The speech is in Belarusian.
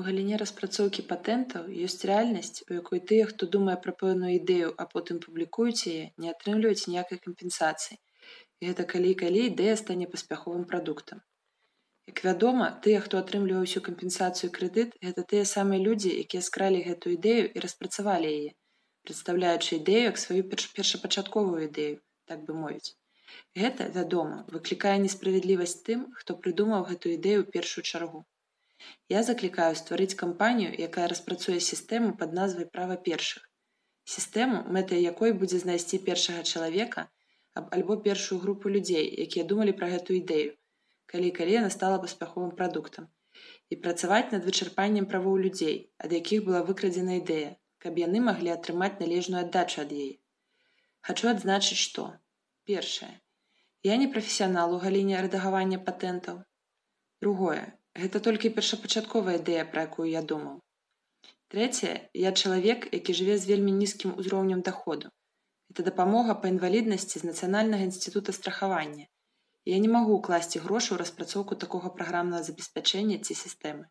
У галіне распрацоўкі патэнтаў ёсць рэальнасць, у якой тыя, хто думае пра пэўную ідэю, а потым публікуюць яе, не атрымліваюць ніякай кампенсацыі. І гэта калі калі ідэя стане паспяховым прадуктам. Як вядома, тыя, хто атрымліваў усю кампенсацыю крэдыт, гэта тыя самыя людзі, якія скралі гэтую ідэю і распрацавалі яе, прадстаўляючы ідэю як сваю першапачатковую ідэю, так бы мовіць. Гэта, вядома, выклікае несправядлівасць тым, хто прыдумаў гэту ідэю ў першую чаргу. Я заклікаю стварыць кампанію, якая распрацуе сістэму пад назвай права першых. Сістэму, мэтай якой будзе знайсці першага чалавека альбо першую групу людзей, якія думалі пра гэтую ідэю, калі калі яна стала паспяховым прадуктам і працаваць над вычарпаннем правоў людзей, ад якіх была выкрадзена ідэя, каб яны маглі атрымаць належную аддачу ад яе. Хачу адзначыць, што першае. Я не прафесіянал у галіне рэдагавання патэнтаў. Другое, Гэта толькі першапачатковая ідэя, пра якую я думаў. Трэцяе, я чалавек, які жыве з вельмі нізкім узроўнем даходу. Это дапамога па інваліднасці з нацыянальнага інстытута страхавання. Я не магу ўкласці грошы ў распрацоўку такога праграмнага забеспячэння ці сістэмы.